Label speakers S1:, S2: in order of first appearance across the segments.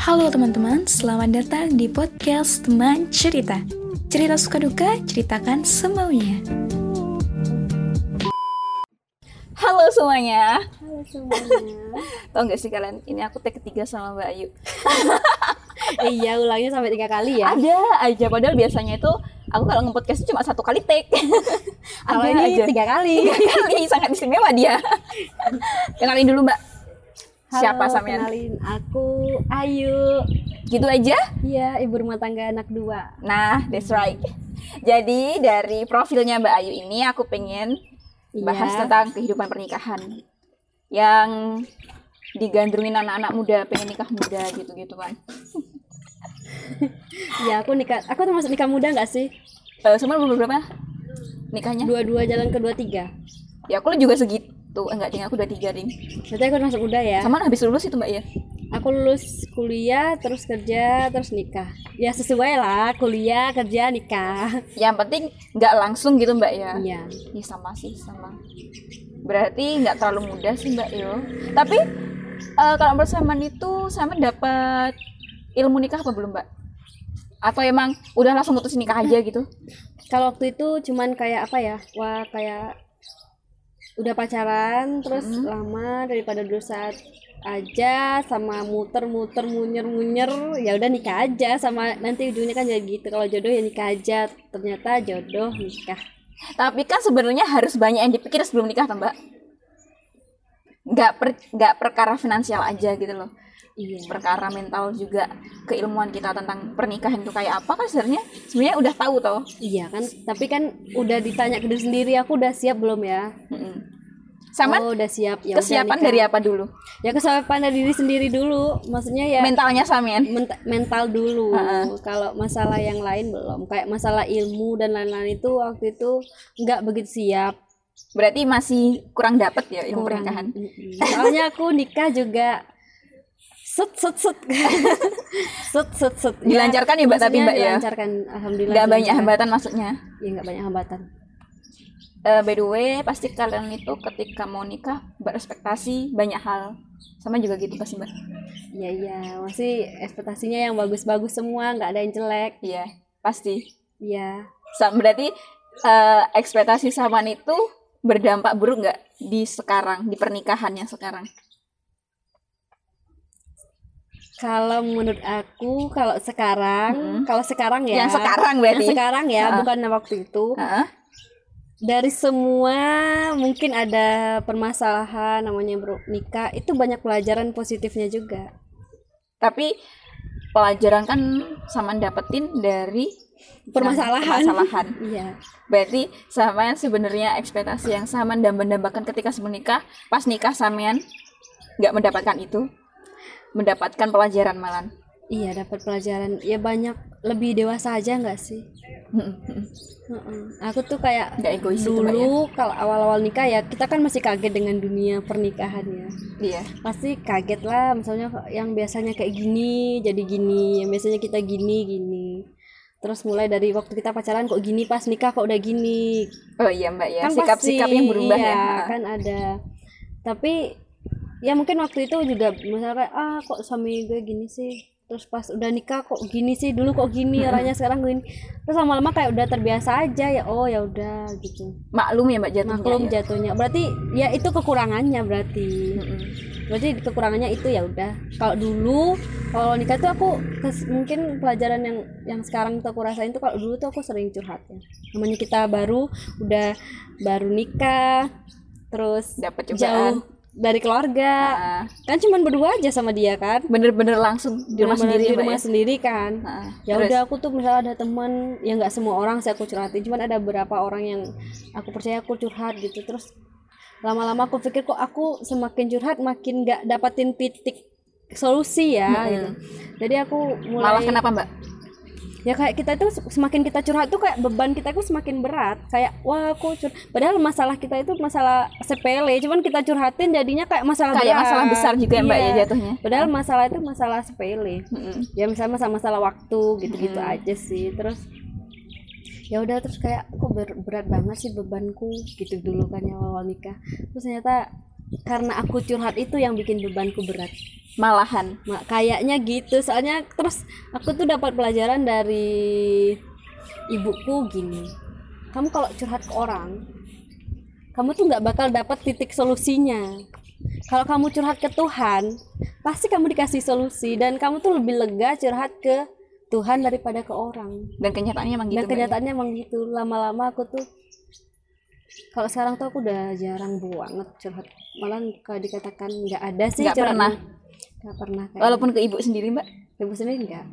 S1: Halo teman-teman, selamat datang di podcast Teman Cerita. Cerita suka duka, ceritakan semaunya.
S2: Halo semuanya.
S3: Halo semuanya.
S2: Tau gak sih kalian, ini aku take ketiga sama Mbak Ayu.
S3: eh, iya, ulangnya sampai tiga kali ya.
S2: Ada aja, padahal biasanya itu aku kalau nge-podcast cuma satu kali take.
S3: Kalau ini
S2: aja.
S3: tiga kali.
S2: Tiga kali, sangat istimewa dia. Kenalin dulu Mbak.
S3: Halo,
S2: Siapa sampean?
S3: Kenalin aku Ayu.
S2: Gitu aja?
S3: Iya, ibu rumah tangga anak dua.
S2: Nah, that's right. Jadi dari profilnya Mbak Ayu ini aku pengen bahas
S3: Iya.
S2: tentang kehidupan pernikahan yang digandrungin anak-anak muda pengen nikah muda gitu-gitu kan.
S3: Iya, aku nikah. Aku termasuk nikah muda nggak sih?
S2: Eh, semua umur berapa nikahnya?
S3: Dua-dua jalan ke dua tiga.
S2: Ya aku juga segitu. Enggak, ding aku udah tiga ding.
S3: Berarti aku termasuk muda ya.
S2: Sama habis lulus itu mbak ya?
S3: Aku lulus kuliah, terus kerja, terus nikah. Ya sesuai lah, kuliah, kerja, nikah.
S2: Yang penting nggak langsung gitu mbak ya?
S3: Iya.
S2: Iya sama sih sama. Berarti nggak terlalu mudah sih mbak yo. Tapi eh, kalau bersamaan itu sama dapat ilmu nikah apa belum mbak? Atau emang udah langsung putus nikah aja gitu?
S3: Kalau waktu itu cuman kayak apa ya? Wah, kayak udah pacaran terus
S2: Hmm.
S3: lama daripada dulu saat aja sama muter-muter munyer-munyer ya udah nikah aja sama nanti ujungnya kan jadi gitu kalau jodoh ya nikah aja ternyata jodoh nikah
S2: Tapi kan sebenarnya harus banyak yang dipikir sebelum nikah, toh, mbak. Nggak per, nggak perkara finansial aja gitu loh.
S3: Iya
S2: perkara mental juga keilmuan kita tentang pernikahan itu kayak apa kan sebenarnya sebenarnya udah tahu toh
S3: iya kan tapi kan udah ditanya ke diri sendiri aku udah siap belum ya
S2: Mm-mm. sama
S3: oh udah siap ya
S2: kesiapan dari apa dulu
S3: ya kesiapan dari diri sendiri dulu maksudnya ya
S2: mentalnya samian
S3: ment- mental dulu.
S2: Ha-ha.
S3: Kalau masalah yang lain belum. Kayak masalah ilmu dan lain-lain itu waktu itu nggak begitu siap.
S2: berarti masih kurang dapet ya ilmu
S3: Kurang.
S2: pernikahan.
S3: Soalnya aku nikah juga set set set. Set set set.
S2: Dilancarkan ya, Mbak, tapi, Mbak, ya?
S3: dilancarkan alhamdulillah
S2: nggak banyak hambatan maksudnya?
S3: Ya nggak banyak hambatan.
S2: Eh, by the way pasti kalian itu ketika mau nikah berespektasi banyak hal. Sama juga gitu pasti mbak.
S3: Iya iya. Masih ekspektasinya yang bagus-bagus semua nggak ada yang jelek.
S2: Iya pasti.
S3: Iya.
S2: Sa- berarti eh, ekspektasi samaan itu berdampak buruk nggak di sekarang di pernikahan yang sekarang
S3: kalau menurut aku kalau sekarang
S2: Mm-mm.
S3: kalau sekarang ya.
S2: Yang sekarang berarti.
S3: Yang sekarang ya
S2: Ha-ha.
S3: bukan waktu itu.
S2: Heeh.
S3: dari semua mungkin ada permasalahan namanya bro nikah itu banyak pelajaran positifnya juga.
S2: Tapi pelajaran kan sama dapetin dari
S3: permasalahan.
S2: permasalahan.
S3: Iya.
S2: Berarti sama sebenarnya ekspektasi yang sama dan mendambakan ketika sebelum nikah pas nikah sampean nggak mendapatkan itu mendapatkan pelajaran malan?
S3: Iya dapat pelajaran. Ya banyak. Lebih dewasa aja nggak sih? Heeh. aku tuh kayak
S2: nggak egois ya?
S3: dulu kalau awal-awal nikah ya kita kan masih kaget dengan dunia pernikahan ya.
S2: Iya.
S3: Pasti kaget lah. Misalnya yang biasanya kayak gini jadi gini. Yang biasanya kita gini gini. Terus mulai dari waktu kita pacaran kok gini? Pas nikah kok udah gini?
S2: Oh iya mbak ya.
S3: Kan
S2: sikap-sikap
S3: pasti,
S2: yang berubah
S3: iya,
S2: ya
S3: kan ada. Tapi ya mungkin waktu itu juga misalnya ah kok suami gue gini sih? Terus pas udah nikah kok gini sih? Dulu kok gini? Orangnya sekarang gini. Terus lama-lama kayak udah terbiasa aja ya oh ya udah gitu.
S2: Maklum ya mbak jatuhnya
S3: maklum
S2: ya.
S3: jatuhnya. Berarti ya itu kekurangannya berarti.
S2: Mm-mm.
S3: berarti kekurangannya itu ya udah. Kalau dulu kalau nikah tuh aku kes- mungkin pelajaran yang yang sekarang tuh aku rasain tuh kalau dulu tuh aku sering curhat ya. Namanya kita baru udah baru nikah terus
S2: dapat
S3: jauh dari keluarga.
S2: Ah,
S3: kan cuman berdua aja sama dia kan?
S2: Bener-bener langsung di rumah sendiri
S3: di rumah
S2: ya?
S3: sendiri kan?
S2: Ah,
S3: ya
S2: terus?
S3: udah aku tuh misalnya ada teman ya nggak semua orang sih aku curhatin cuman ada beberapa orang yang aku percaya aku curhat gitu. Terus lama-lama aku pikir kok aku semakin curhat makin nggak dapatin titik solusi ya
S2: Mm-mm.
S3: gitu. Jadi aku mulai
S2: malah kenapa mbak
S3: ya kayak kita itu semakin kita curhat tuh kayak beban kita itu semakin berat kayak wah aku curhat padahal masalah kita itu masalah sepele cuman kita curhatin jadinya kayak masalah
S2: kayak
S3: berat.
S2: masalah besar juga ya mbak ya
S3: Iya.
S2: jatuhnya
S3: padahal masalah itu masalah sepele
S2: Mm-mm.
S3: ya misalnya masalah masalah waktu gitu-gitu
S2: Hmm.
S3: aja sih terus ya udah terus kayak kok ber- berat banget sih bebanku gitu dulu kan yang awal nikah terus ternyata karena aku curhat itu yang bikin bebanku berat
S2: malahan.
S3: Ma- kayaknya gitu. Soalnya terus aku tuh dapat pelajaran dari ibuku gini. Kamu kalau curhat ke orang kamu tuh nggak bakal dapat titik solusinya. Kalau kamu curhat ke Tuhan pasti kamu dikasih solusi. Dan kamu tuh lebih lega curhat ke Tuhan daripada ke orang.
S2: Dan kenyataannya emang gitu
S3: dan
S2: ya?
S3: kenyataannya emang gitu. Lama-lama aku tuh kalau sekarang tuh aku udah jarang banget curhat. Malah kalau dikatakan nggak ada sih
S2: Nggak
S3: curhat
S2: pernah?
S3: Nggak pernah kayak
S2: walaupun ke ibu sendiri mbak
S3: ibu sendiri nggak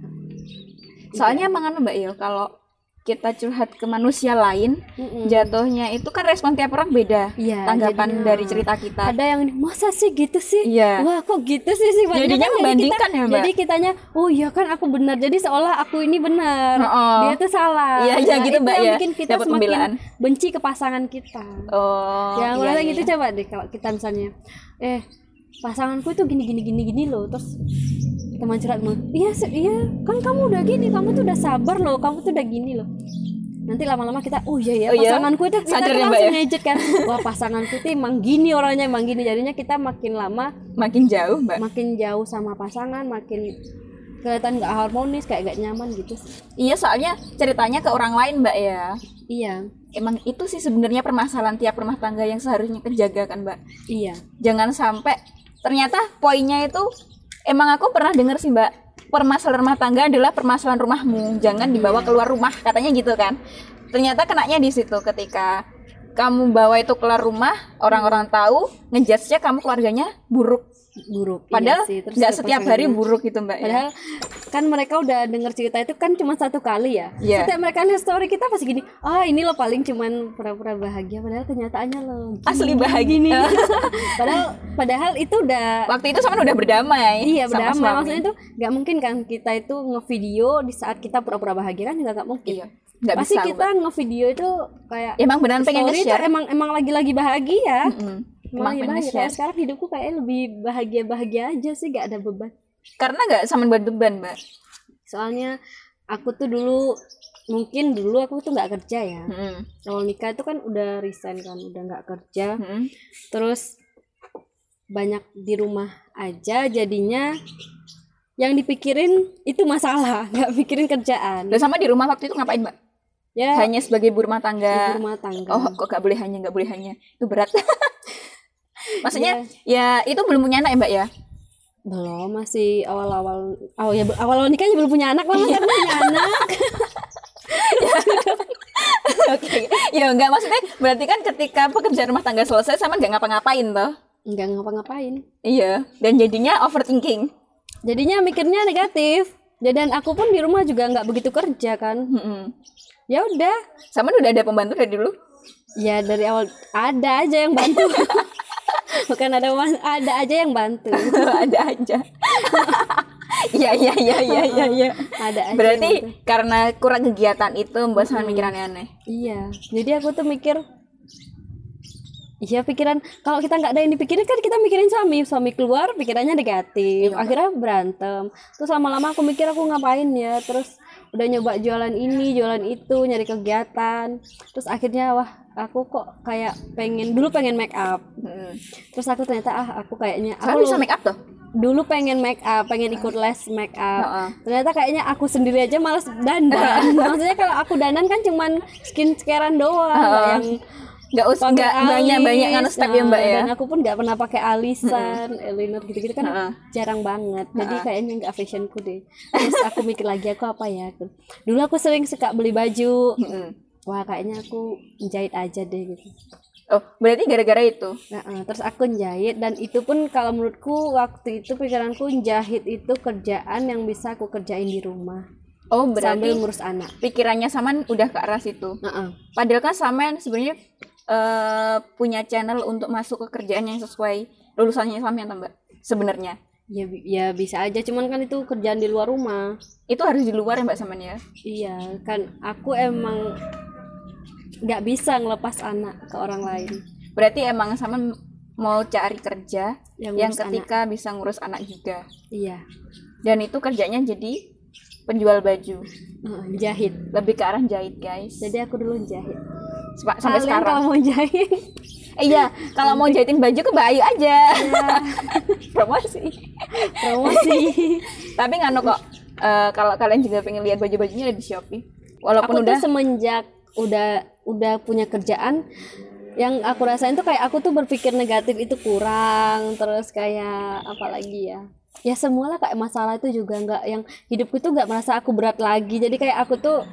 S2: soalnya emang anu mbak ya kalau kita curhat ke manusia lain
S3: Mm-mm.
S2: jatuhnya itu kan respon tiap orang beda
S3: Iya,
S2: tanggapan
S3: jadinya-
S2: dari cerita kita
S3: ada yang masa sih gitu sih
S2: Iya.
S3: wah kok gitu sih sih
S2: Jadinya
S3: kan jadi
S2: membandingkan
S3: kita-
S2: ya, Mbak?
S3: jadi kitanya oh iya kan aku benar jadi seolah aku ini benar
S2: Heeh.
S3: dia tuh salah
S2: Iya, iya gitu,
S3: itu
S2: Mbak, ya.
S3: bikin kita
S2: Dapat
S3: semakin
S2: pembelaan.
S3: benci ke pasangan kita
S2: oh
S3: yang
S2: iya,
S3: mulai
S2: iya.
S3: gitu coba deh kalau kita misalnya eh pasanganku itu gini gini gini gini loh. Terus teman curhat mau iya iya kan kamu udah gini kamu tuh udah sabar loh kamu tuh udah gini loh. Nanti lama-lama kita oh iya ya
S2: Oh iya?
S3: pasanganku itu kita
S2: Sadar
S3: tuh
S2: ya,
S3: langsung
S2: ya?
S3: ngejek kan. Wah pasanganku itu emang gini orangnya emang gini. Jadinya kita makin lama
S2: makin jauh mbak?
S3: makin jauh sama pasangan makin kelihatan nggak harmonis kayak gak nyaman gitu sih.
S2: iya soalnya ceritanya ke orang lain mbak ya?
S3: Iya.
S2: Emang itu sih sebenarnya permasalahan tiap rumah tangga yang seharusnya kejaga kan mbak?
S3: Iya.
S2: Jangan sampai ternyata poinnya itu emang aku pernah dengar sih mbak. Permasalahan rumah tangga adalah permasalahan rumahmu. Jangan dibawa keluar rumah katanya gitu kan. Ternyata kenanya di situ ketika kamu bawa itu keluar rumah orang-orang tahu ngejudge-nya kamu keluarganya buruk
S3: buruk
S2: padahal
S3: iya
S2: nggak
S3: ke
S2: setiap hari
S3: pasangannya.
S2: buruk gitu mbak ya.
S3: Padahal kan mereka udah denger cerita itu kan cuma satu kali ya.
S2: Iya.
S3: Setiap mereka lihat story kita pasti gini, ah ini lo paling cuman pura-pura bahagia, padahal kenyataannya lo gini,
S2: asli bahagia
S3: gini. padahal padahal itu udah
S2: waktu itu sama udah berdamai
S3: iya
S2: sama
S3: berdamai.
S2: suami.
S3: Maksudnya itu nggak mungkin kan kita itu ngevideo di saat kita pura-pura bahagia kan juga nggak mungkin.
S2: iya nggak
S3: Pasti
S2: bisa
S3: kita ngevideo itu kayak
S2: emang beneran pengen
S3: story itu
S2: nge-share
S3: emang emang lagi-lagi bahagia.
S2: Mm-mm.
S3: Emang bahagia.
S2: nge-share
S3: Kalau sekarang hidupku kayak lebih bahagia-bahagia aja sih, gak ada beban.
S2: karena nggak sama buat beban mbak
S3: soalnya aku tuh dulu mungkin dulu aku tuh nggak kerja ya
S2: Mm-mm.
S3: awal nikah itu kan udah resign kan udah nggak kerja
S2: Mm-mm.
S3: terus banyak di rumah aja jadinya yang dipikirin itu masalah nggak pikirin kerjaan
S2: Lah sama di rumah waktu itu ngapain mbak
S3: ya
S2: hanya sebagai ibu rumah tangga
S3: ibu rumah tangga
S2: Oh, kok gak boleh hanya, gak boleh hanya. Itu berat. Maksudnya, ya itu belum punya anak ya, Mbak ya?
S3: belum masih awal-awal oh ya awal-awal nikahnya belum punya anak malah kan punya anak
S2: Oke. Ya enggak maksudnya berarti kan ketika pekerjaan rumah tangga selesai sama nggak ngapa-ngapain toh.
S3: nggak ngapa-ngapain
S2: Iya, dan jadinya overthinking.
S3: jadinya mikirnya negatif dan aku pun di rumah juga nggak begitu kerja kan
S2: Mm-mm.
S3: ya udah
S2: Sama udah ada pembantu dari dulu.
S3: ya dari awal ada aja yang bantu bukan ada mas- ada aja yang bantu.
S2: Ada aja. Iya, iya, iya, iya, iya, iya.
S3: ada aja
S2: Berarti karena kurang kegiatan itu membuat sama mikir aneh-aneh.
S3: iya. Jadi aku tuh mikir Iya pikiran kalau kita nggak ada yang dipikirin kan kita mikirin suami suami keluar pikirannya negatif akhirnya berantem. Terus lama-lama aku mikir aku ngapain ya terus udah nyoba jualan ini jualan itu nyari kegiatan. Terus akhirnya wah aku kok kayak pengen dulu pengen make up
S2: Mm.
S3: terus aku ternyata ah aku kayaknya
S2: Soalnya
S3: aku
S2: bisa make up tuh.
S3: dulu pengen make up pengen ikut les make up
S2: Heeh.
S3: ternyata kayaknya aku sendiri aja males dandan maksudnya kalau aku dandan kan cuman skin carean doang yang
S2: Nggak usah nggak banyak banyak nganu step ya,
S3: Nah,
S2: Mbak ya.
S3: dan aku pun nggak pernah pakai alisan eyeliner gitu-gitu kan
S2: Heeh.
S3: jarang banget jadi kayaknya nggak fashionku deh terus aku mikir lagi aku apa ya dulu aku sering suka beli baju
S2: Mm-mm.
S3: Wah kayaknya aku jahit aja deh gitu
S2: Oh, berarti gara-gara itu.
S3: Nah, eh, terus aku jahit dan itu pun kalau menurutku waktu itu pikiranku jahit itu kerjaan yang bisa aku kerjain di rumah
S2: Oh,
S3: sambil
S2: berarti
S3: ngurus anak.
S2: pikirannya Saman udah ke arah situ.
S3: Heeh.
S2: Padahal kan Saman sebenarnya eh, punya channel untuk masuk ke kerjaan yang sesuai lulusannya Saman ya, Mbak. Sebenarnya.
S3: Ya, ya bisa aja, cuman kan itu kerjaan di luar rumah.
S2: Itu harus di luar ya Mbak Saman ya.
S3: Iya, kan aku emang nggak bisa ngelepas anak ke orang lain.
S2: Berarti emang Saman mau cari kerja
S3: Yang
S2: yang ketika bisa ngurus anak juga.
S3: Iya,
S2: Dan itu kerjanya jadi penjual baju.
S3: Jahit.
S2: Lebih ke arah jahit, guys.
S3: Jadi aku dulu jahit.
S2: Sampai
S3: Kalian
S2: sekarang.
S3: kalau mau jahit,
S2: Eh, iya, kalau mau jahitin baju ke Mbak Ayu aja.
S3: Iya.
S2: Promosi.
S3: promosi
S2: Tapi nganu kok. eh, kalau kalian juga pengen lihat baju-bajunya ada di Shopee. Walaupun
S3: aku
S2: udah
S3: tuh semenjak udah udah punya kerjaan yang aku rasain tuh kayak aku tuh berpikir negatif itu kurang terus kayak apa lagi ya? Ya semualah kayak masalah itu juga nggak yang hidupku tuh nggak merasa aku berat lagi. Jadi kayak aku tuh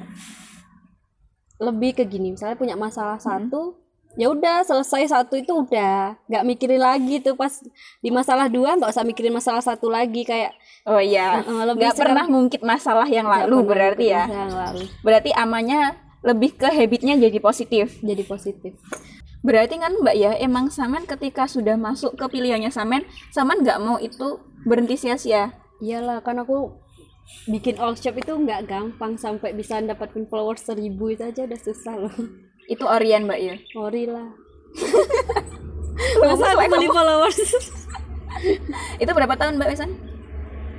S3: lebih ke gini misalnya punya masalah satu ya udah selesai satu itu udah nggak mikirin lagi tuh pas di masalah dua nggak usah mikirin masalah satu lagi kayak
S2: Oh iya, nggak pernah ngungkit masalah yang lalu berarti ya.
S3: yang lalu.
S2: Berarti amannya lebih ke habitnya jadi positif.
S3: jadi positif
S2: Berarti kan Mbak ya, emang Samen ketika sudah masuk ke pilihannya Samen, Samen nggak mau itu berhenti sia-sia.
S3: Iyalah kan aku bikin all shop itu nggak gampang sampai bisa dapetin followers seribu itu aja udah susah loh.
S2: Itu Orian Mbak ya.
S3: Ori lah.
S2: Masa
S3: Masa aku beli followers?
S2: Itu berapa tahun Mbak Wesan?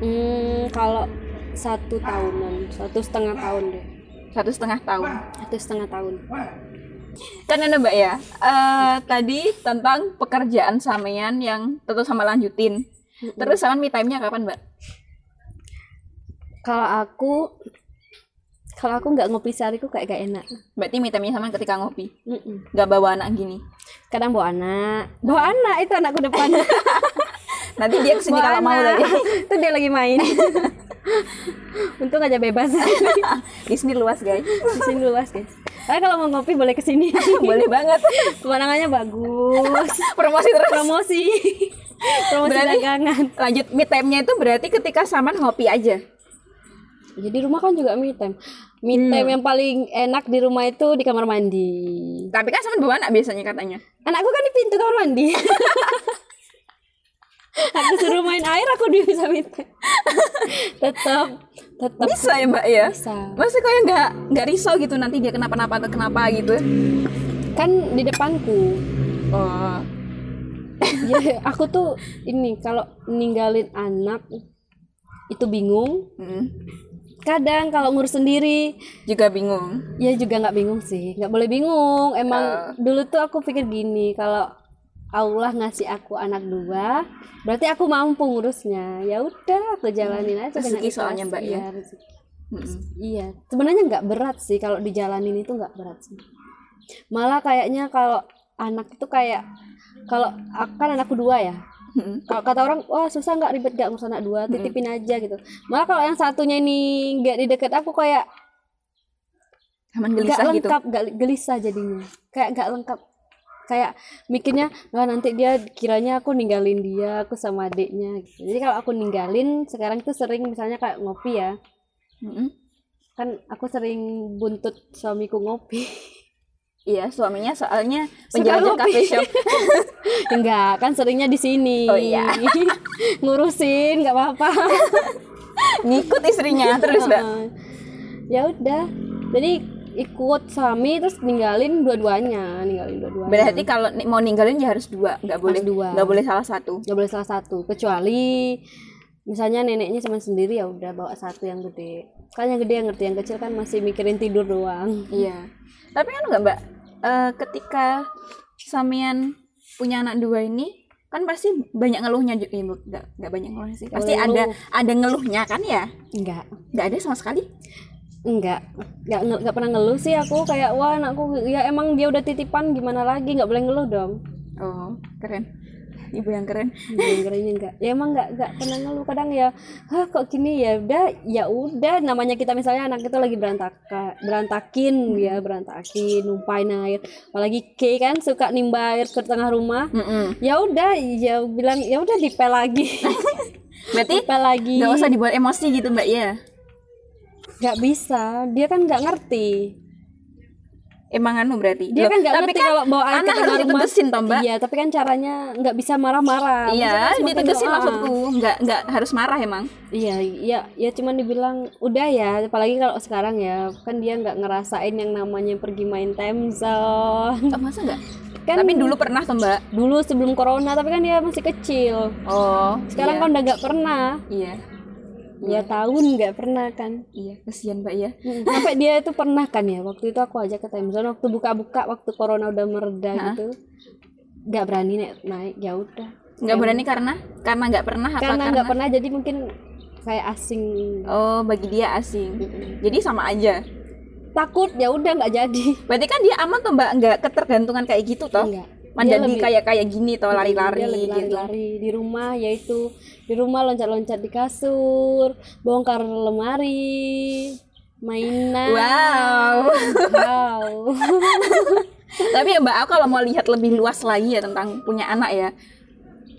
S3: hmm, kalau satu tahunan, satu setengah tahun deh.
S2: Satu setengah tahun.
S3: Satu setengah tahun.
S2: Kan ada Mbak ya, eh, tadi tentang pekerjaan Samean yang tentu sama lanjutin. Terus Samen me time-nya kapan Mbak?
S3: Kalau aku kalau aku nggak ngopi sehariku kayak gak enak.
S2: Berarti me time-nya Samen ketika ngopi, nggak bawa anak gini.
S3: Kadang bawa anak, bawa anak itu anakku depan.
S2: Nanti dia ke
S3: sini
S2: kalau mau lagi.
S3: itu dia lagi main. Untung aja bebas.
S2: Disney luas guys.
S3: Di sini luas guys. Tapi kalau mau ngopi boleh ke sini.
S2: Boleh banget.
S3: Pemandangannya bagus.
S2: Promosi terus.
S3: Promosi. Promosi
S2: Berarti-
S3: dagangan.
S2: Lanjut me time-nya itu berarti ketika Saman ngopi aja.
S3: Jadi rumah kan juga me time. Me time yang paling enak di rumah itu di kamar mandi.
S2: Tapi kan Saman bawa anak biasanya katanya.
S3: Anakku kan di pintu kamar mandi. Aku suruh main air aku bisa time. tetap tetap
S2: Bisa ya Mbak ya?
S3: bisa.
S2: Masih kayak nggak nggak risau gitu nanti dia kenapa-napa atau kenapa gitu.
S3: Kan di depanku.
S2: Oh.
S3: ya aku tuh ini kalau ninggalin anak itu bingung.
S2: Mm.
S3: Kadang kalau ngurus sendiri
S2: Juga bingung.
S3: Ya juga nggak bingung sih, nggak boleh bingung. Emang dulu tuh aku pikir gini, kalau Allah ngasih aku anak dua, berarti aku mampu ngurusnya. Ya udah, aku jalanin aja dengan
S2: Rezeki soalnya, Mbak, ya.
S3: Iya, rezeki.
S2: Mm-mm.
S3: Iya, sebenarnya nggak berat sih kalau dijalanin itu nggak berat sih. Malah kayaknya kalau anak itu kayak kalau kan anakku dua ya, kalau kata orang wah susah nggak ribet nggak ngurus anak dua titipin aja gitu malah kalau yang satunya ini nggak di deket aku kayak nggak
S2: gelisah gitu.
S3: lengkap nggak gelisah jadinya kayak nggak lengkap kayak mikirnya wah nanti dia kiranya aku ninggalin dia aku sama adiknya gitu. jadi kalau aku ninggalin sekarang tuh sering misalnya kayak ngopi ya
S2: Mm-mm.
S3: kan aku sering buntut suamiku ngopi
S2: Iya, suaminya soalnya penjelajah cafe shop.
S3: enggak kan seringnya di sini
S2: Oh, iya.
S3: ngurusin nggak apa-apa
S2: Ngikut istrinya terus, Mbak.
S3: Ya udah jadi ikut suami terus ninggalin dua-duanya ninggalin dua-duanya
S2: Berarti kalau mau ninggalin ya harus dua, nggak boleh
S3: dua.
S2: nggak boleh salah satu.
S3: nggak boleh salah satu kecuali misalnya neneknya cuma sendiri ya udah bawa satu yang gede kan yang gede yang ngerti yang kecil kan masih mikirin tidur doang
S2: Iya. Tapi kan nggak Mbak, Eh, ketika samian punya anak dua ini kan pasti banyak ngeluhnya juga ya, Bu. nggak nggak banyak ngeluhnya sih. Pasti
S3: Ngeluh.
S2: ada ada ngeluhnya kan ya?
S3: enggak
S2: Nggak ada sama sekali.
S3: Enggak enggak enggak pernah ngeluh sih aku kayak wah anakku ya emang dia udah titipan gimana lagi? Nggak boleh ngeluh dong.
S2: Oh, keren. Ibu yang keren.
S3: Yang kerennya enggak ya emang enggak enggak pernah ngeluh. Kadang ya hah kok gini? Ya udah ya udah. Namanya kita misalnya anak itu lagi berantakan berantakin ya berantakin numpain air. Apalagi K kan suka nimba air ke tengah rumah.
S2: Mm-mm.
S3: ya udah ya bilang ya udah dipel lagi.
S2: Berarti
S3: dipel lagi.
S2: nggak usah dibuat emosi gitu Mbak ya?
S3: Nggak bisa dia kan nggak ngerti
S2: Emang anu berarti.
S3: dia
S2: Loh,
S3: kan nggak
S2: tapi
S3: ngerti
S2: kan
S3: kalau bawa
S2: anak
S3: tengah
S2: harus
S3: rumah
S2: ditegesin toh Mbak.
S3: iya tapi kan caranya nggak bisa marah-marah
S2: Iya,
S3: semakin
S2: ditegesin
S3: doa.
S2: maksudku. Nggak nggak harus marah emang.
S3: Iya, iya, ya cuman dibilang udah ya, apalagi kalau sekarang ya, kan dia nggak ngerasain yang namanya pergi main time zone.
S2: Oh, masa nggak?
S3: Kan
S2: Tapi dulu pernah tuh Mbak.
S3: dulu sebelum corona, tapi kan dia masih kecil.
S2: Oh,
S3: Sekarang
S2: iya.
S3: kan udah nggak pernah.
S2: Iya.
S3: Ya tahun nggak pernah kan.
S2: Iya, kesian Mbak ya.
S3: Sampai dia itu pernah kan ya, waktu itu aku ajak ke time zone waktu buka-buka waktu corona udah mereda
S2: Hah?
S3: gitu. nggak berani naik, naik ya udah.
S2: Nggak berani karena? Karena nggak pernah apa?
S3: Karena nggak pernah jadi mungkin kayak asing.
S2: Oh bagi dia asing. Jadi sama aja?
S3: Takut ya udah nggak jadi.
S2: Berarti kan dia aman tuh mbak? Nggak ketergantungan kayak gitu toh?
S3: Enggak.
S2: Menjadi kayak kayak gini toh lari-lari gitu.
S3: lari-lari di rumah yaitu di rumah loncat-loncat di kasur bongkar lemari mainan.
S2: Wow.
S3: Wow.
S2: Tapi ya mbak aku kalau mau lihat lebih luas lagi ya tentang punya anak ya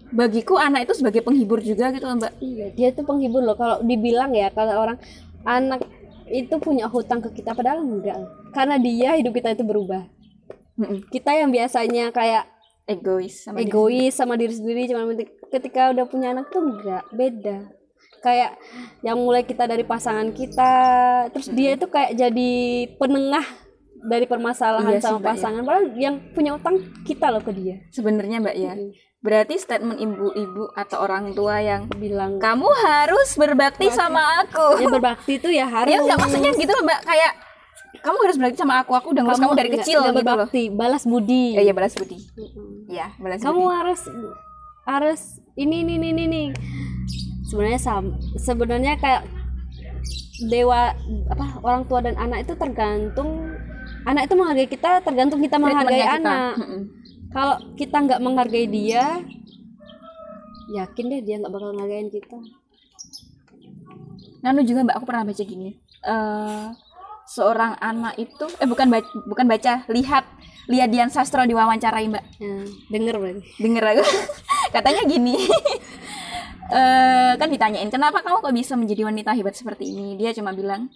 S2: bagiku anak itu sebagai penghibur juga gitu mbak.
S3: Iya dia tuh penghibur loh. Kalau dibilang ya kalau orang anak itu punya hutang ke kita padahal enggak. Karena dia hidup kita itu berubah
S2: Mm-mm.
S3: kita yang biasanya kayak
S2: egois sama diri
S3: egois sama diri sendiri cuma ketika udah punya anak tuh enggak beda. Kayak yang mulai kita dari pasangan kita terus dia itu kayak jadi penengah dari permasalahan
S2: Iya sih,
S3: sama
S2: ya.
S3: pasangan padahal yang punya utang kita loh ke dia.
S2: Sebenarnya mbak ya. Berarti statement ibu-ibu atau orang tua yang
S3: bilang
S2: kamu harus berbakti sama aku.
S3: ya berbakti itu ya harus.
S2: ya nggak maksudnya gitu loh mbak. Kayak kamu harus berbakti sama aku aku udah ngurus kamu, dari
S3: nggak-
S2: kecil gitu loh.
S3: berbakti balas budi.
S2: Ya ya balas budi. Ya balas
S3: kamu
S2: budi.
S3: harus harus ini ini ini ini. Sebenarnya sam sebenarnya kayak dewa apa orang tua dan anak itu tergantung anak itu menghargai kita tergantung kita menghargai
S2: kita.
S3: anak.
S2: Mm-mm.
S3: kalau kita nggak menghargai dia yakin deh dia nggak bakal ngehargain kita.
S2: Nanu juga mbak aku pernah baca gini. Eh seorang anak itu eh bukan baca, bukan baca lihat lihat Dian Sastro diwawancarai mbak.
S3: Ya, denger berarti.
S2: Denger aku. Katanya gini. Eh kan ditanyain kenapa kamu kok bisa menjadi wanita hebat seperti ini? Dia cuma bilang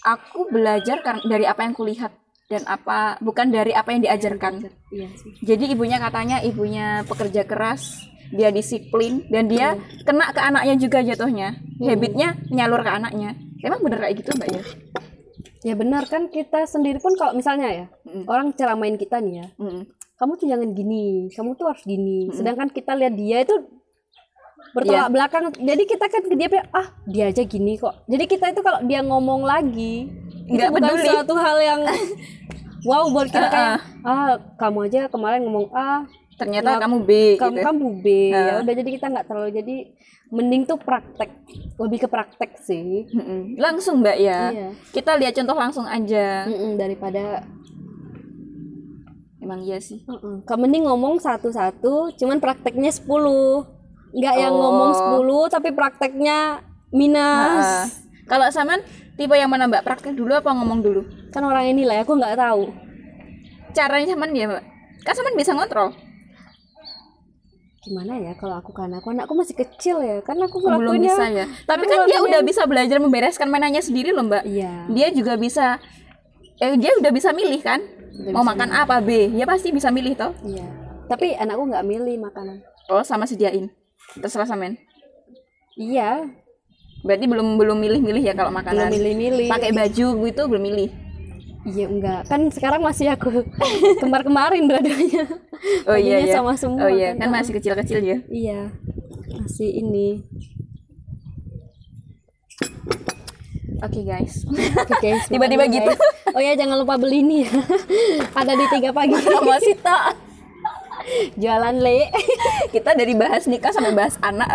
S2: aku belajar dari apa yang kulihat dan apa bukan dari apa yang diajarkan.
S3: Sih.
S2: Jadi ibunya katanya ibunya pekerja keras dia disiplin dan dia kena ke anaknya juga jatuhnya. Habitnya nyalur ke anaknya emang bener kayak gitu mbak ya
S3: ya benar kan kita sendiri pun kalau misalnya ya
S2: Mm.
S3: orang ceramain kita nih ya
S2: Mm.
S3: kamu tuh jangan gini, kamu tuh harus gini. Sedangkan kita lihat dia itu bertolak
S2: Iya.
S3: belakang. Jadi kita kan ke dia ah dia aja gini kok. Jadi kita itu kalau dia ngomong lagi,
S2: Nggak
S3: itu bukan
S2: peduli.
S3: suatu hal yang wow buat kita kayak, ah kamu aja kemarin ngomong A,
S2: ternyata
S3: Nggak-
S2: kamu B
S3: kamu
S2: gitu
S3: kamu B.
S2: Ah.
S3: Ya udah jadi kita nggak terlalu jadi mending tuh praktek, lebih ke praktek sih.
S2: Mm-mm. langsung mbak ya
S3: Iya.
S2: kita lihat contoh langsung aja
S3: Mm-mm, daripada
S2: emang iya sih
S3: Heeh. Kamu mending ngomong satu-satu, cuman prakteknya 10. Nggak yang
S2: Oh.
S3: ngomong 10 tapi prakteknya minus.
S2: Nah, kalau saman tipe yang mana mbak praktek dulu apa ngomong dulu
S3: Kan orang ini lah, aku nggak tahu.
S2: caranya saman ya mbak kan saman bisa ngontrol
S3: Gimana ya kalau aku kan? Aku anakku masih kecil ya. Kan aku
S2: belum bisa ya. Tapi kan dia udah bisa belajar membereskan mainannya sendiri loh mbak.
S3: Iya.
S2: dia juga bisa eh dia udah bisa milih kan?
S3: Udah
S2: mau makan A apa B? Ya pasti bisa milih toh.
S3: Iya. Tapi anakku nggak milih makanan.
S2: oh sama sediain? Terserah samen
S3: Iya,
S2: berarti belum belum milih-milih ya kalau
S3: belum
S2: makanan.
S3: milih-milih.
S2: pakai baju gitu belum milih
S3: Iya enggak. Kan sekarang masih aku kemar-kemarin dua-duanya.
S2: oh iya iya
S3: sama semua
S2: oh iya
S3: kan.
S2: kan masih kecil-kecil ya
S3: Iya. Masih ini.
S2: oke guys
S3: Oke, guys,
S2: Tiba-tiba gitu.
S3: guys. Oh ya, jangan lupa beli ini ya. Ada di tiga pagi.
S2: masih tak
S3: Jualan le.
S2: kita dari bahas nikah sampai bahas anak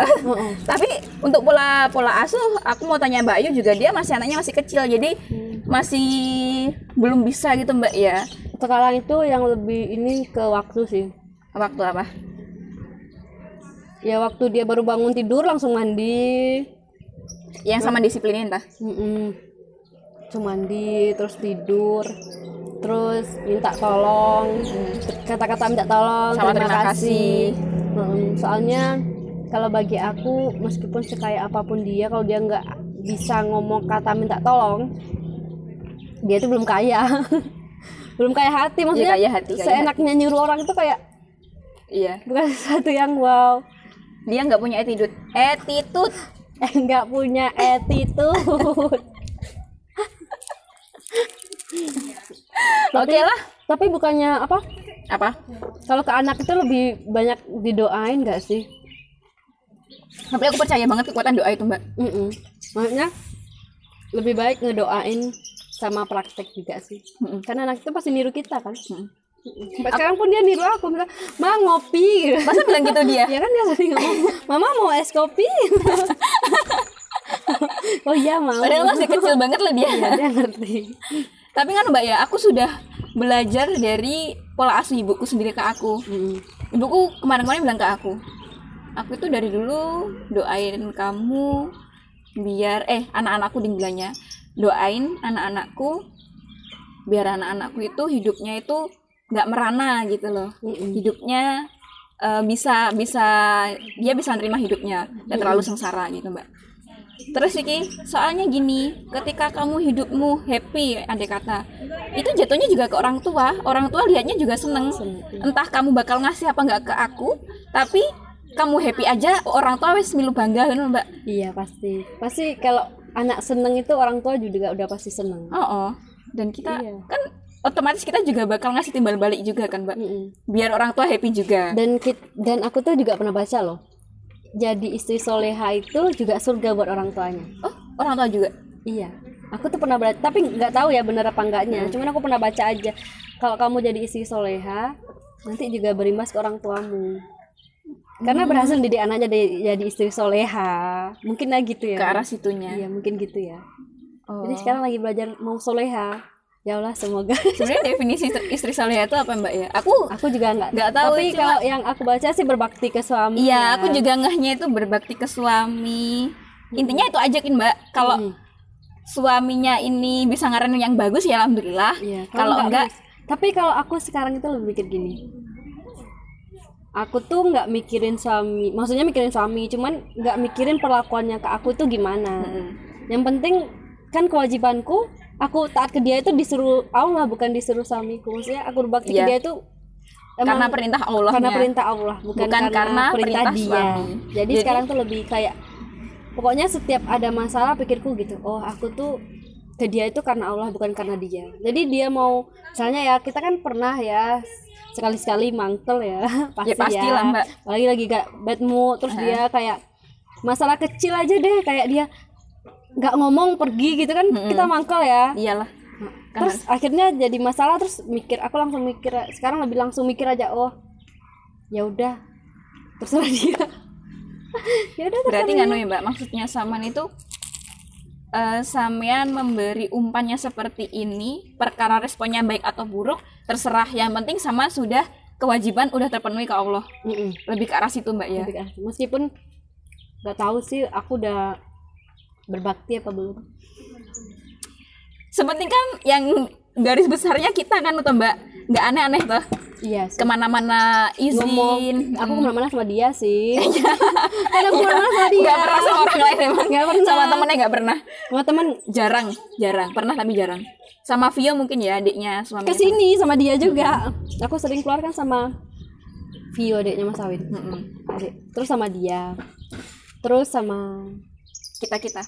S2: tapi untuk pola pola asuh aku mau tanya Mbak Ayu juga dia masih anaknya masih kecil jadi masih belum bisa gitu Mbak ya
S3: Sekarang itu yang lebih ini ke waktu sih.
S2: waktu apa
S3: Ya waktu dia baru bangun tidur langsung mandi.
S2: yang sama disiplinin tah
S3: Mm-mm. Langsung mandi, terus tidur. Terus minta tolong, kata-kata minta tolong,
S2: Sama terima kasih.
S3: Mm-mm. Soalnya kalau bagi aku meskipun sekaya apa pun dia, kalau dia nggak bisa ngomong kata minta tolong, dia itu belum kaya. belum kaya hati maksudnya.
S2: kaya hati, kaya
S3: seenaknya nyuruh orang itu kayak
S2: iya
S3: bukan sesuatu yang wow.
S2: dia nggak punya attitude attitude
S3: Eh, nggak punya attitude.
S2: oke lah
S3: Tapi bukannya apa?
S2: apa
S3: Kalau ke anak itu lebih banyak didoain nggak sih?
S2: tapi aku percaya banget kekuatan doa itu Mbak
S3: Mm-mm. Maksudnya lebih baik ngedoain sama praktek juga sih.
S2: Mm-mm.
S3: Karena anak itu pasti niru kita kan.
S2: Mm.
S3: Sampai sekarang pun dia niru aku bilang, "Ma ngopi."
S2: Masa bilang gitu dia?
S3: ya kan dia sering ngomong, "Mama mau es kopi?" oh iya mau.
S2: Padahal masih kecil banget lah dia.
S3: Ya, dia ngerti.
S2: Tapi kan Mbak ya, aku sudah belajar dari pola asuh ibuku sendiri ke aku.
S3: Mm.
S2: Ibuku kemarin-kemarin bilang ke aku, aku itu dari dulu doain kamu biar eh anak-anakku dibilangnya doain anak-anakku biar anak-anakku itu hidupnya itu nggak merana gitu loh.
S3: Mm-mm.
S2: Hidupnya eh, bisa bisa dia bisa nerima hidupnya dan terlalu sengsara gitu mbak. Terus iki soalnya gini, ketika kamu hidupmu happy, andai kata, itu jatuhnya juga ke orang tua. Orang tua lihatnya juga seneng. Entah kamu bakal ngasih apa nggak ke aku, tapi kamu happy aja, orang tua wes milu bangga kan mbak.
S3: Iya pasti. Pasti kalau anak seneng itu orang tua juga udah pasti seneng.
S2: Oh, oh. dan kita
S3: Iya.
S2: kan otomatis kita juga bakal ngasih timbal balik juga kan mbak.
S3: Mm-mm.
S2: Biar orang tua happy juga.
S3: Dan kit- dan aku tuh juga pernah baca loh. Jadi istri soleha itu juga surga buat orang tuanya.
S2: Oh, orang tua juga.
S3: Iya. Aku tuh pernah baca, tapi nggak tahu ya benar apa enggaknya. Cuman aku pernah baca aja. Kalau kamu jadi istri soleha, nanti juga berimbas ke orang tuamu. Karena berhasil didik anaknya jadi, jadi istri soleha. Mungkin lah gitu ya.
S2: Ke arah situnya.
S3: Iya, mungkin gitu ya.
S2: Oh.
S3: Jadi sekarang lagi belajar mau soleha. Ya Allah, semoga.
S2: sebenarnya definisi istri- saleh itu apa mbak ya? Aku
S3: aku juga nggak
S2: Nggak tahu,
S3: Tapi
S2: cuma-
S3: kalau yang aku baca sih berbakti ke suami.
S2: Iya,
S3: ya.
S2: aku juga ngehnya itu berbakti ke suami. Intinya itu ajakin Mbak. Kalau
S3: Mm.
S2: suaminya ini bisa ngarahin yang bagus ya alhamdulillah.
S3: Iya,
S2: Kalau enggak,
S3: bagus. tapi kalau aku sekarang itu lebih mikir gini. Aku tuh nggak mikirin suami, maksudnya mikirin suami, cuman nggak mikirin perlakuannya ke aku tuh gimana. Yang penting kan kewajibanku, aku taat ke dia itu disuruh Allah bukan disuruh suamiku. Maksudnya aku berbakti
S2: Iya.
S3: ke dia itu
S2: karena perintah Allah.
S3: karena perintah Allah bukan,
S2: Bukan
S3: karena,
S2: karena
S3: perintah,
S2: perintah
S3: dia.
S2: suami.
S3: Jadi,
S2: Jadi-
S3: sekarang tuh lebih kayak pokoknya setiap ada masalah pikirku gitu. Oh, aku tuh ke dia itu karena Allah bukan karena dia. Jadi dia mau misalnya ya kita kan pernah ya sekali-sekali mangkel ya. Pasti
S2: Ya. pastilah, Mbak.
S3: Apalagi lagi gak bad mood terus dia kayak masalah kecil aja deh kayak dia nggak ngomong pergi gitu kan kita mangkel ya.
S2: Iyalah.
S3: terus akhirnya jadi masalah terus mikir aku langsung mikir sekarang lebih langsung mikir aja oh ya udah terserah dia. Ya udah
S2: Berarti nganu ya Mbak, maksudnya saman itu eh sampean memberi umpannya seperti ini, perkara responnya baik atau buruk terserah. Yang penting sama sudah kewajiban udah terpenuhi ke Allah.
S3: Mm-mm.
S2: Lebih ke arah situ Mbak ya.
S3: Arah- meskipun nggak tahu sih aku udah berbakti apa belum
S2: Sepenting kan yang garis besarnya kita kan tuh Mbak, nggak aneh-aneh tuh.
S3: iya sih.
S2: Ke mana-mana
S3: ngomong
S2: izin,
S3: aku ke mana-mana sama dia sih kan aku ke mana-mana sama dia
S2: nggak pernah sama orang lain emang.
S3: Nggak pernah.
S2: Sama temennya nggak pernah.
S3: sama teman
S2: Jarang, jarang. Pernah tapi jarang. Sama Vio mungkin ya adiknya suami.
S3: ke sini sama dia juga aku sering keluar kan sama Vio adiknya Mas Awin adik terus sama dia terus sama
S2: Kita kita.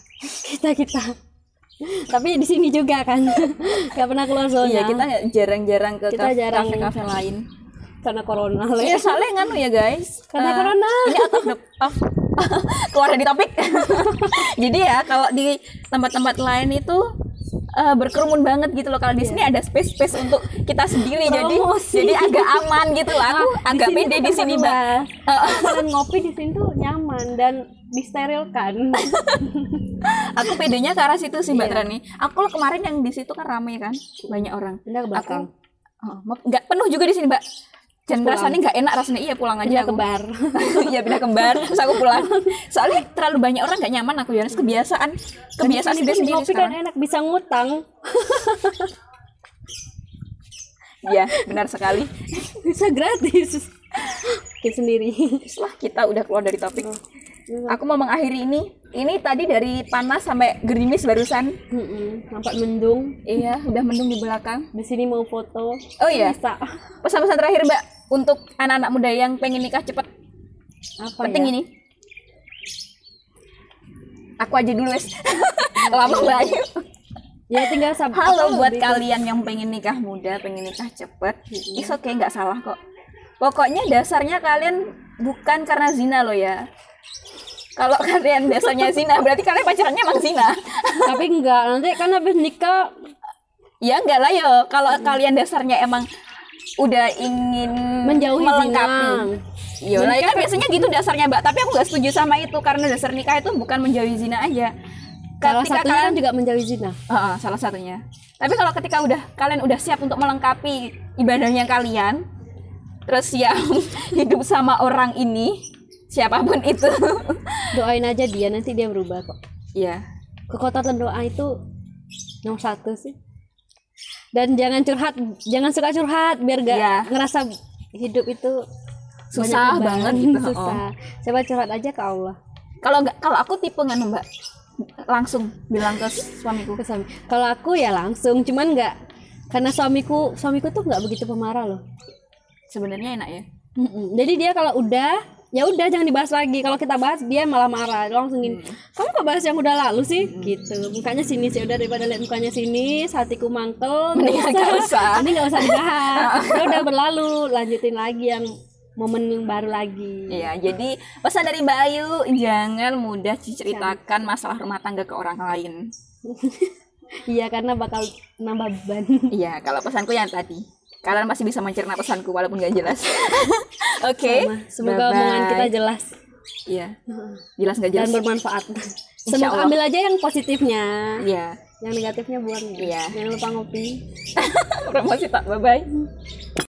S3: kita kita tapi di sini juga kan nggak pernah keluar
S2: Iya
S3: soalnya
S2: kita jarang-jarang ke
S3: Kita
S2: kafe-
S3: jarang.
S2: kafe-kafe lain.
S3: karena corona
S2: Iya soalnya nganu ya guys.
S3: Karena
S2: Eh,
S3: corona.
S2: Ini out of the off. keluar dari topik. Jadi ya kalau di tempat-tempat lain itu eh, berkerumun banget gitu loh. Kalau di sini ada space-space untuk kita sendiri. Jadi
S3: Promosi.
S2: jadi agak aman gitu lah. Aku agak
S3: sini
S2: pede di sini, Mbak.
S3: dan ngopi di sini tuh nyaman dan disterilkan
S2: Aku pedenya ke arah situ sih Mbak
S3: Iya.
S2: Trani. Aku loh kemarin yang di situ kan ramai kan, banyak orang.
S3: pindah ke belakang
S2: Aku oh, nggak penuh juga di sini Mbak. Dan
S3: pulang.
S2: rasanya nggak enak rasanya. Iya pulang aja.
S3: pindah
S2: aku.
S3: ke bar
S2: Iya pindah kembar terus aku pulang soalnya terlalu banyak orang gak nyaman aku ya kebiasaan kebiasaan
S3: Di
S2: sendiri sendiri
S3: ngopi kan enak bisa ngutang
S2: iya benar sekali
S3: bisa gratis Oke sendiri
S2: setelah kita udah keluar dari topik aku mau mengakhiri ini. Ini tadi dari panas sampai gerimis barusan.
S3: Mm-mm, nampak mendung.
S2: Iya udah mendung di belakang.
S3: Di sini mau foto.
S2: Oh iya?
S3: bisa.
S2: Pesan-pesan terakhir mbak untuk anak-anak muda yang pengen nikah cepet
S3: apa
S2: penting
S3: ya?
S2: ini. Aku aja dulu wes. Lama Ayu
S3: ya tinggal sabar
S2: Halo buat kalian yang pengen nikah muda, pengen nikah cepet, is oke nggak salah kok. Pokoknya dasarnya kalian bukan karena zina loh ya. Kalau kalian dasarnya zina, berarti kalian pacarannya emang zina.
S3: tapi enggak nanti kan habis nikah
S2: ya enggak lah yo. Kalau kalian dasarnya emang udah ingin
S3: menjauhi
S2: melengkapi.
S3: zina
S2: Iya, lah kan biasanya gitu dasarnya Mbak. Tapi aku nggak setuju sama itu karena dasar nikah itu bukan menjauhi zina aja.
S3: salah
S2: Ketika
S3: satunya
S2: kalian
S3: kan juga menjauhi zina
S2: Heeh, salah satunya. Tapi kalau ketika udah kalian udah siap untuk melengkapi ibadahnya kalian, terus yang hidup sama orang ini siapa pun itu,
S3: doain aja dia nanti dia berubah kok.
S2: Ya
S3: kekuatan doa itu nomor satu sih. Dan jangan curhat jangan suka curhat biar gak
S2: Iya.
S3: ngerasa hidup itu
S2: Susah banget gitu.
S3: susah. coba curhat aja ke Allah.
S2: Kalau nggak kalau aku tipe nganu mbak? Langsung bilang ke suamiku.
S3: Ke suami. Kalau aku ya langsung cuman nggak karena suamiku suamiku tuh nggak begitu pemarah loh.
S2: Sebenarnya enak ya.
S3: Mm-mm. jadi dia kalau udah ya udah jangan dibahas lagi. Kalau kita bahas dia malah marah. Langsung gini kamu kok bahas yang udah lalu sih? Gitu. Mukanya sini sih udah daripada lihat mukanya sini hatiku mangkel
S2: Mendingan nggak usah.
S3: ini nggak usah dibahas. Ya udah berlalu. Lanjutin lagi yang momen yang baru lagi.
S2: Iya, jadi pesan dari Mbak Ayu jangan mudah diceritakan masalah rumah tangga ke orang lain.
S3: iya karena bakal nambah beban.
S2: Iya, kalau pesanku yang tadi. Kalian masih bisa mencerna pesanku walaupun gak jelas. Oke.
S3: Sama. semoga
S2: bye-bye.
S3: omongan kita jelas
S2: Iya. Jelas gak
S3: dan
S2: jelas?
S3: bermanfaat
S2: Allah.
S3: semoga ambil aja yang positifnya
S2: Iya.
S3: yang negatifnya buang ya
S2: Iya.
S3: jangan lupa ngopi
S2: Promosi tak. Bye bye.